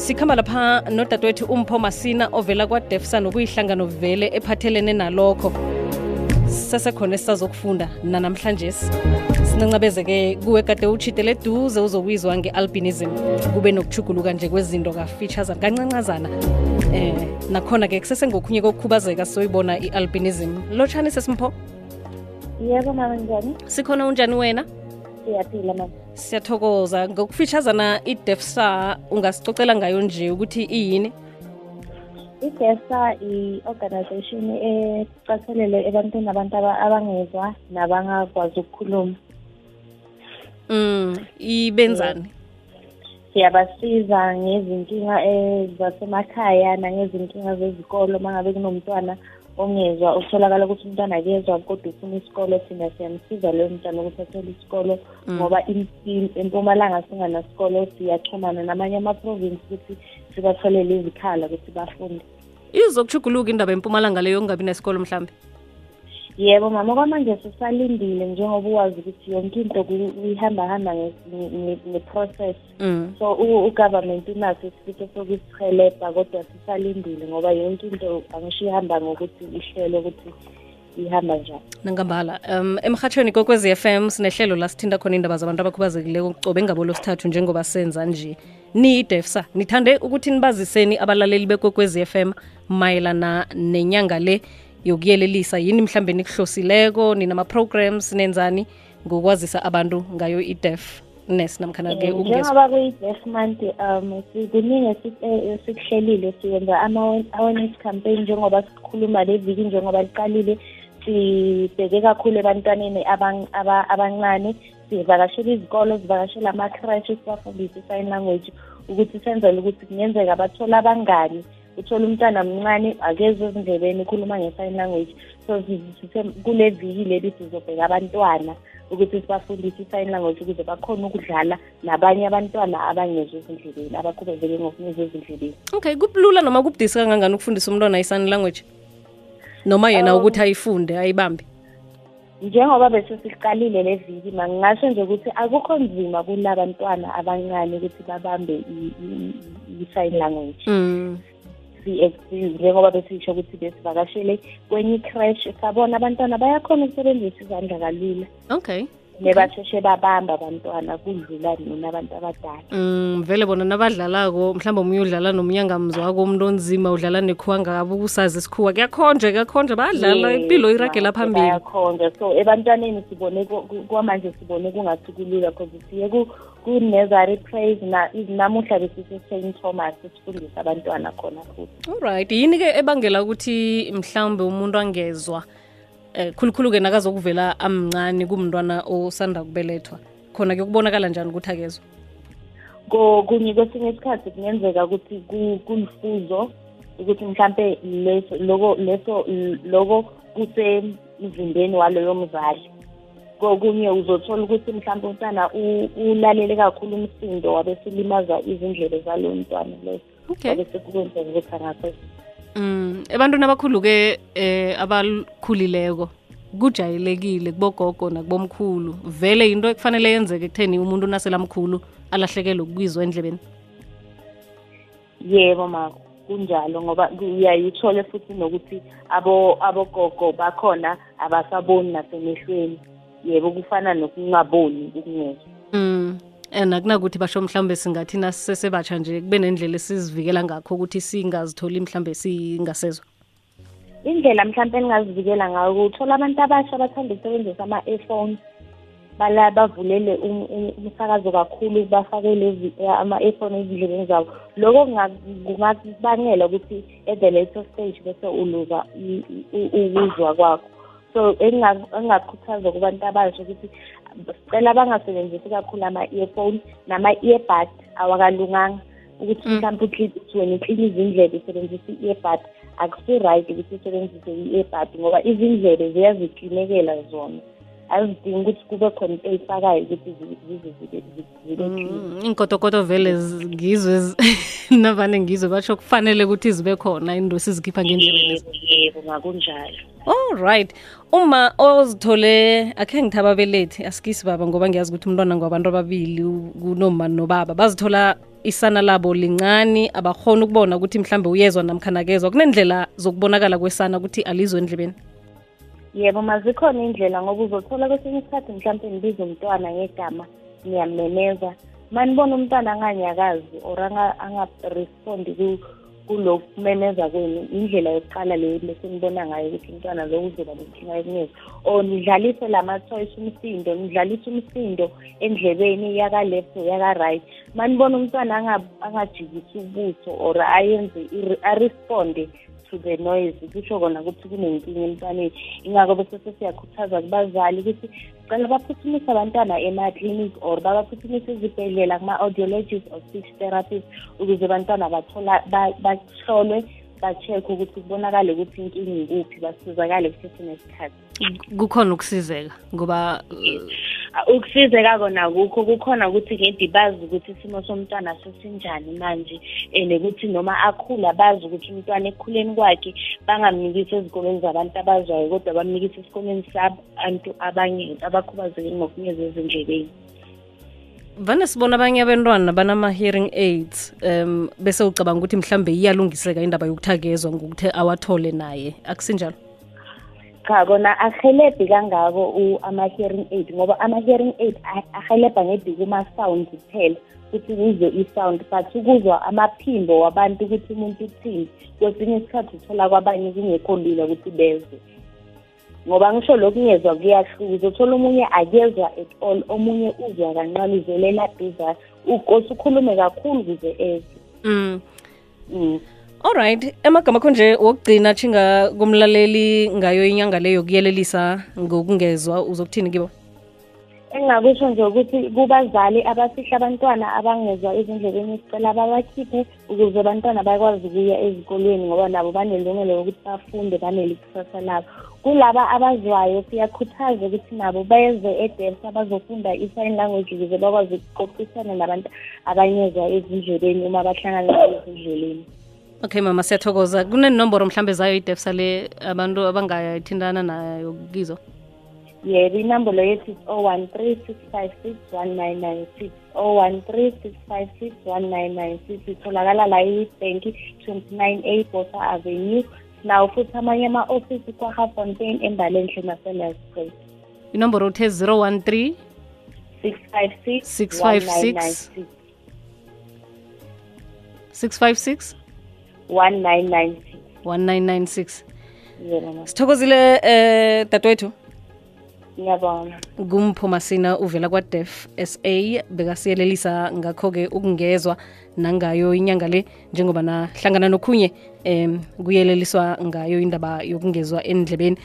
sikhamba lapha nodadewethu umpho masina ovela kwadefsa nokuyihlangano vele ephathelene nalokho. Sesekhona esisazokufunda nanamhlanje. Sincancabezeke kuwe kade uchitele duze uzokwizwa nge-albinism. Kube nokuchuguluka nje kwezinto ka-features kancancazana. Eh nakhona-ke kusesengokhunye kokukhubazeka soyibona i-albinism. Lotshani sesimpho? Yebo mama njani? Sikhona unjani wena siyaphila mama siyathokoza. Ngokufeatureazana idefsa ungasicocela ngayo nje ukuthi iyini? Idesa i-organization ecathelele ebantwini abantu aba- abangezwa nabangakwazi ukukhuluma. Mm ibenzani? Siyabasiza ngezinkinga eh, zasemakhaya nangezinkinga zezikolo uma ngabe kunomntwana ongezwa ukutholakala ukuthi umntwana akezwa kodwa ufuna isikolo thina siyamsiza loyo mntwana ukuthi athole isikolo ngoba im- im- empumalanga singanasikolo siyaxhumana namanye ama-province ukuthi sibatholele izikhala ukuthi bafunde. Izokuchuguluka indaba empumalanga leyo kungabi nesikolo mhlambe? Yebo mama kwamanje sisalindile njengoba uwazi ukuthi yonke into ihamba nge- nge-process. Mm. So u- ugovernment unaso isifiso sokusihelebha kodwa sisalindile ngoba yonke into angisho ihamba ngokuthi ihlelo ukuthi ihamba njani. Nangambala um emhatshweni f m sinehlelo la sithinta khona indaba zabantu abakhubazekileko cobe ngabo losithathu njengoba senza nje. Niyidefsa nithande ukuthi nibaziseni abalaleli bekokwez f m mayelana nenyanga le yokuyelelisa yini mhlambe nikuhlosileko ninama-programs nenzani ngokwazisa abantu ngayo idef nes namkhana-ke Eh, ukungezwa njengoba kuyi-deaf month um si- kuningi esi- eh, esikuhlelile siyenza ama-awareness campaign njengoba sikhuluma le viki njengoba liqalile sibheke kakhulu ebantwaneni abang- aba- abancane sivakashela izikolo sivakashela ama-crash sibafundise i-sign language ukuthi senzele ukuthi kungenzeka bathole abangani. Uthola umntwana mncane akezwe ezindlebeni ukhuluma nge-sign language so kule viki leli sizobheka abantwana ukuthi sibafundise i-sign language ukuze bakhone ukudlala nabanye abantwana abangezwa ezindlebeni abakhubazeke ngokungezwa ezindlebeni okay kubulula noma kubudisi kangangani ukufundisa umntwana i-sign language noma yena Um, ukuthi ayifunde ayibambe njengoba bese siqalile le viki mangingasho nje ukuthi akukho nzima kula bantwana abancane ukuthi babambe i-sign language mm. Ukuthi kwenye sabona abantwana bayakhona ukusebenzisa izandla okay nebasheshe babamba abantwana kudlula nina abantu abadala. Mm, vele bona nabadlalako mhlawumbe omunye udlala nomnyangamzi wako umuntu onzima udlala nekhuwa ngabe usazi isikhuwa. Kuyakhonjwa kuyakhonjwa bayadlala Yes, impilo iragela phambili. bayakhonza so ebantwaneni sibone kwamanje sibone kungathi kulula because siye ku- ku-nursery praise na- namuhla besise-st thomas sifundisa abantwana khona futhi. Alright yini-ke ebangela ukuthi mhlawumbe umuntu angezwa eh khulukhulu-ke nakazokuvela amncane kumntwana osanda kubelethwa khona kuyokubonakala njani ukuthi akezwa Ko- kunye kwesinye isikhathi kungenzeka ukuthi ku- kulifuzo ukuthi mhlampe leso loko leso loko kusemzimbeni waloyo mzali. Kokunye uzothola ukuthi mhlampe umntwana u- ulalele kakhulu umsindo wabe silimaza izindlebe zaloyo mntwana leso. Okay. Wabe sekukwenzeka ukuthi angakho mm ebantwini abakhulu-ke eh abakhulileko kujayelekile kubogogo nakubomkhulu vele into ekufanele yenzeke ekutheni umuntu naselamkhulu alahlekelwe ukubizwa endlebeni? Yebo ma kunjalo ngoba uyaye uthole futhi nokuthi abo abogogo bakhona abasaboni nasemehlweni. Yebo kufana nokungaboni ukungezwa. Mm. And akunakuthi basho mhlambe singathi nasisesebatsha nje kube nendlela esizivikela ngakho ukuthi singazitholi mhlambe singasezwa. indlela mhlawumpe engingazivikela ngayo uthola abantu abasha bathanda ukusebenzisa ama-earphones bala bavulele um- um- umsakazo kakhulu bafakele ezi- ama-earphone ezindlebeni zabo loko kunga- kungakubangela ukuthi at the later stage bese uluza ukuzwa kwakho so enginga- engingakhuthaza kubantu abasha ukuthi sicela bangasebenzisi kakhulu ama-earphone nama-earbud awakalunganga. Ukuthi Mm. mhlawumpe ukli- uthi wena uklina izindlebe usebenzisa i-earbud. Akusi-right ukuthi usebenzise i-earbud ngoba izindlebe ziyaziklinekela zona. Azidingi ukuthi kube khona into eyifakayo ukuthi Mm, Inkotokoto vele ngizwe nabane navane ngizwe basho kufanele ukuthi zibe khona indosi zikhipha ngendlebeni. yebo All right. Uma ozithole akhe ngithaba belethi asikisi baba ngoba ngiyazi ukuthi umntwana ngabantu ababili kunoma nobaba bazithola isana labo lincane abakhona ukubona ukuthi mhlambe uyezwa namkhanakezwa kunendlela zokubonakala kwesana ukuthi alizwe endlebeni yebo mazikhona indlela ngoba uzothola kwesinye isikhathi mhlawumpe ngibiza umntwana ngegama ngiyamemeza. Manibona umntwana anganyakazi or anga-respondi kulokumemeza kwenu indlela yokuqala leyo lesenibona ngayo ukuthi umntwana lo uzoba nenkinga yokunyeza or nidlalise lama-choice umsindo nidlalise umsindo endlebeni yaka-left yaka-right. Manibona umntwana angajikisi ubuso or ayenze aresponde to the noise kusho kona ukuthi kunenkinga emntwaneni ingako bese sesiyakhuthaza kubazali ukuthi sicela baphuthumise abantwana ema-clinic or babaphuthumise ezibhedlela kuma-audiologist or speech therapist ukuze abantwana bathola bahlolwe ba-check ukuthi kubonakale ukuthi inkinga ikuphi basizakale kusesenesikhathi kukhona ukusizeka ngoba ukusizeka kona kukho kukhona ukuthi ngedi bazi ukuthi isimo somntwana sesinjani manje and ukuthi noma akhula bazi ukuthi umntwana ekukhuleni kwakhe bangamnikisi ezikolweni zabantu abazwayo kodwa bamnikise esikolweni sabantu abanye abakhubazeke ngokunyeza ezindlebeni vane sibona abanye abantwana banama-hearing aids um bese ucabanga ukuthi mhlambe iyalungiseka indaba yokuthakezwa ngokuthi awathole naye. Akusinjalo? Cha kona ahelebhi kangako ama-hearing aid ngoba ama-hearing aid ahelebha ngedi kuma-sound kuphela ukuthi kuzwe i-sound but ukuzwa amaphimbo wabantu ukuthi umuntu uthini kwesinye isikhathi uthola kwabanye kungekho lula ukuthi bezwe ngoba ngisho lokungezwa kuyahluka uzothola omunye akezwa at all omunye uzwa kancane uzelela duzane ukose ukhulume kakhulu ukuze ezwe mm. mm. Alright emagama akho nje wokugcina chinga kumlaleli ngayo inyanga leyo kuyelelisa ngokungezwa uzokuthini kibo? Engingakusho nje ukuthi kubazali abafihla abantwana abangezwa ezindlebeni sicela babakhiphe ukuze abantwana bakwazi ukuya ezikolweni ngoba nabo banelungelo lokuthi bafunde banele ikusasa labo. Kulaba abazwayo siyakhuthaza ukuthi nabo beze edesa bazofunda i-sign language ukuze bakwazi ukuqoqisana nabantu abanyezwa ezindlebeni uma bahlangana ezindleleni okay mama siyathokoza. Kunenomboro mhlambe zayo idefsa le abantu abangayithindana nayo kizo? Yebo inombolo yethu is 013 656 1996 013 656 1996 itholakala la ibanki 298 bosa avenue. Nawo futhi amanye ama-ofisi kwahafontein embalenhle nasenas street inomboro uthe 013 656 656 656 one nine nine six. 1996 yebo ma sithokozile eh dadewethu? Ngiyabonga. Kumphumasina uvela kwa-def sa bekasiyelelisa ngakho-ke ukungezwa nangayo inyanga le njengoba nahlangana nokhunye um kuyeleliswa ngayo indaba yokungezwa endlebeni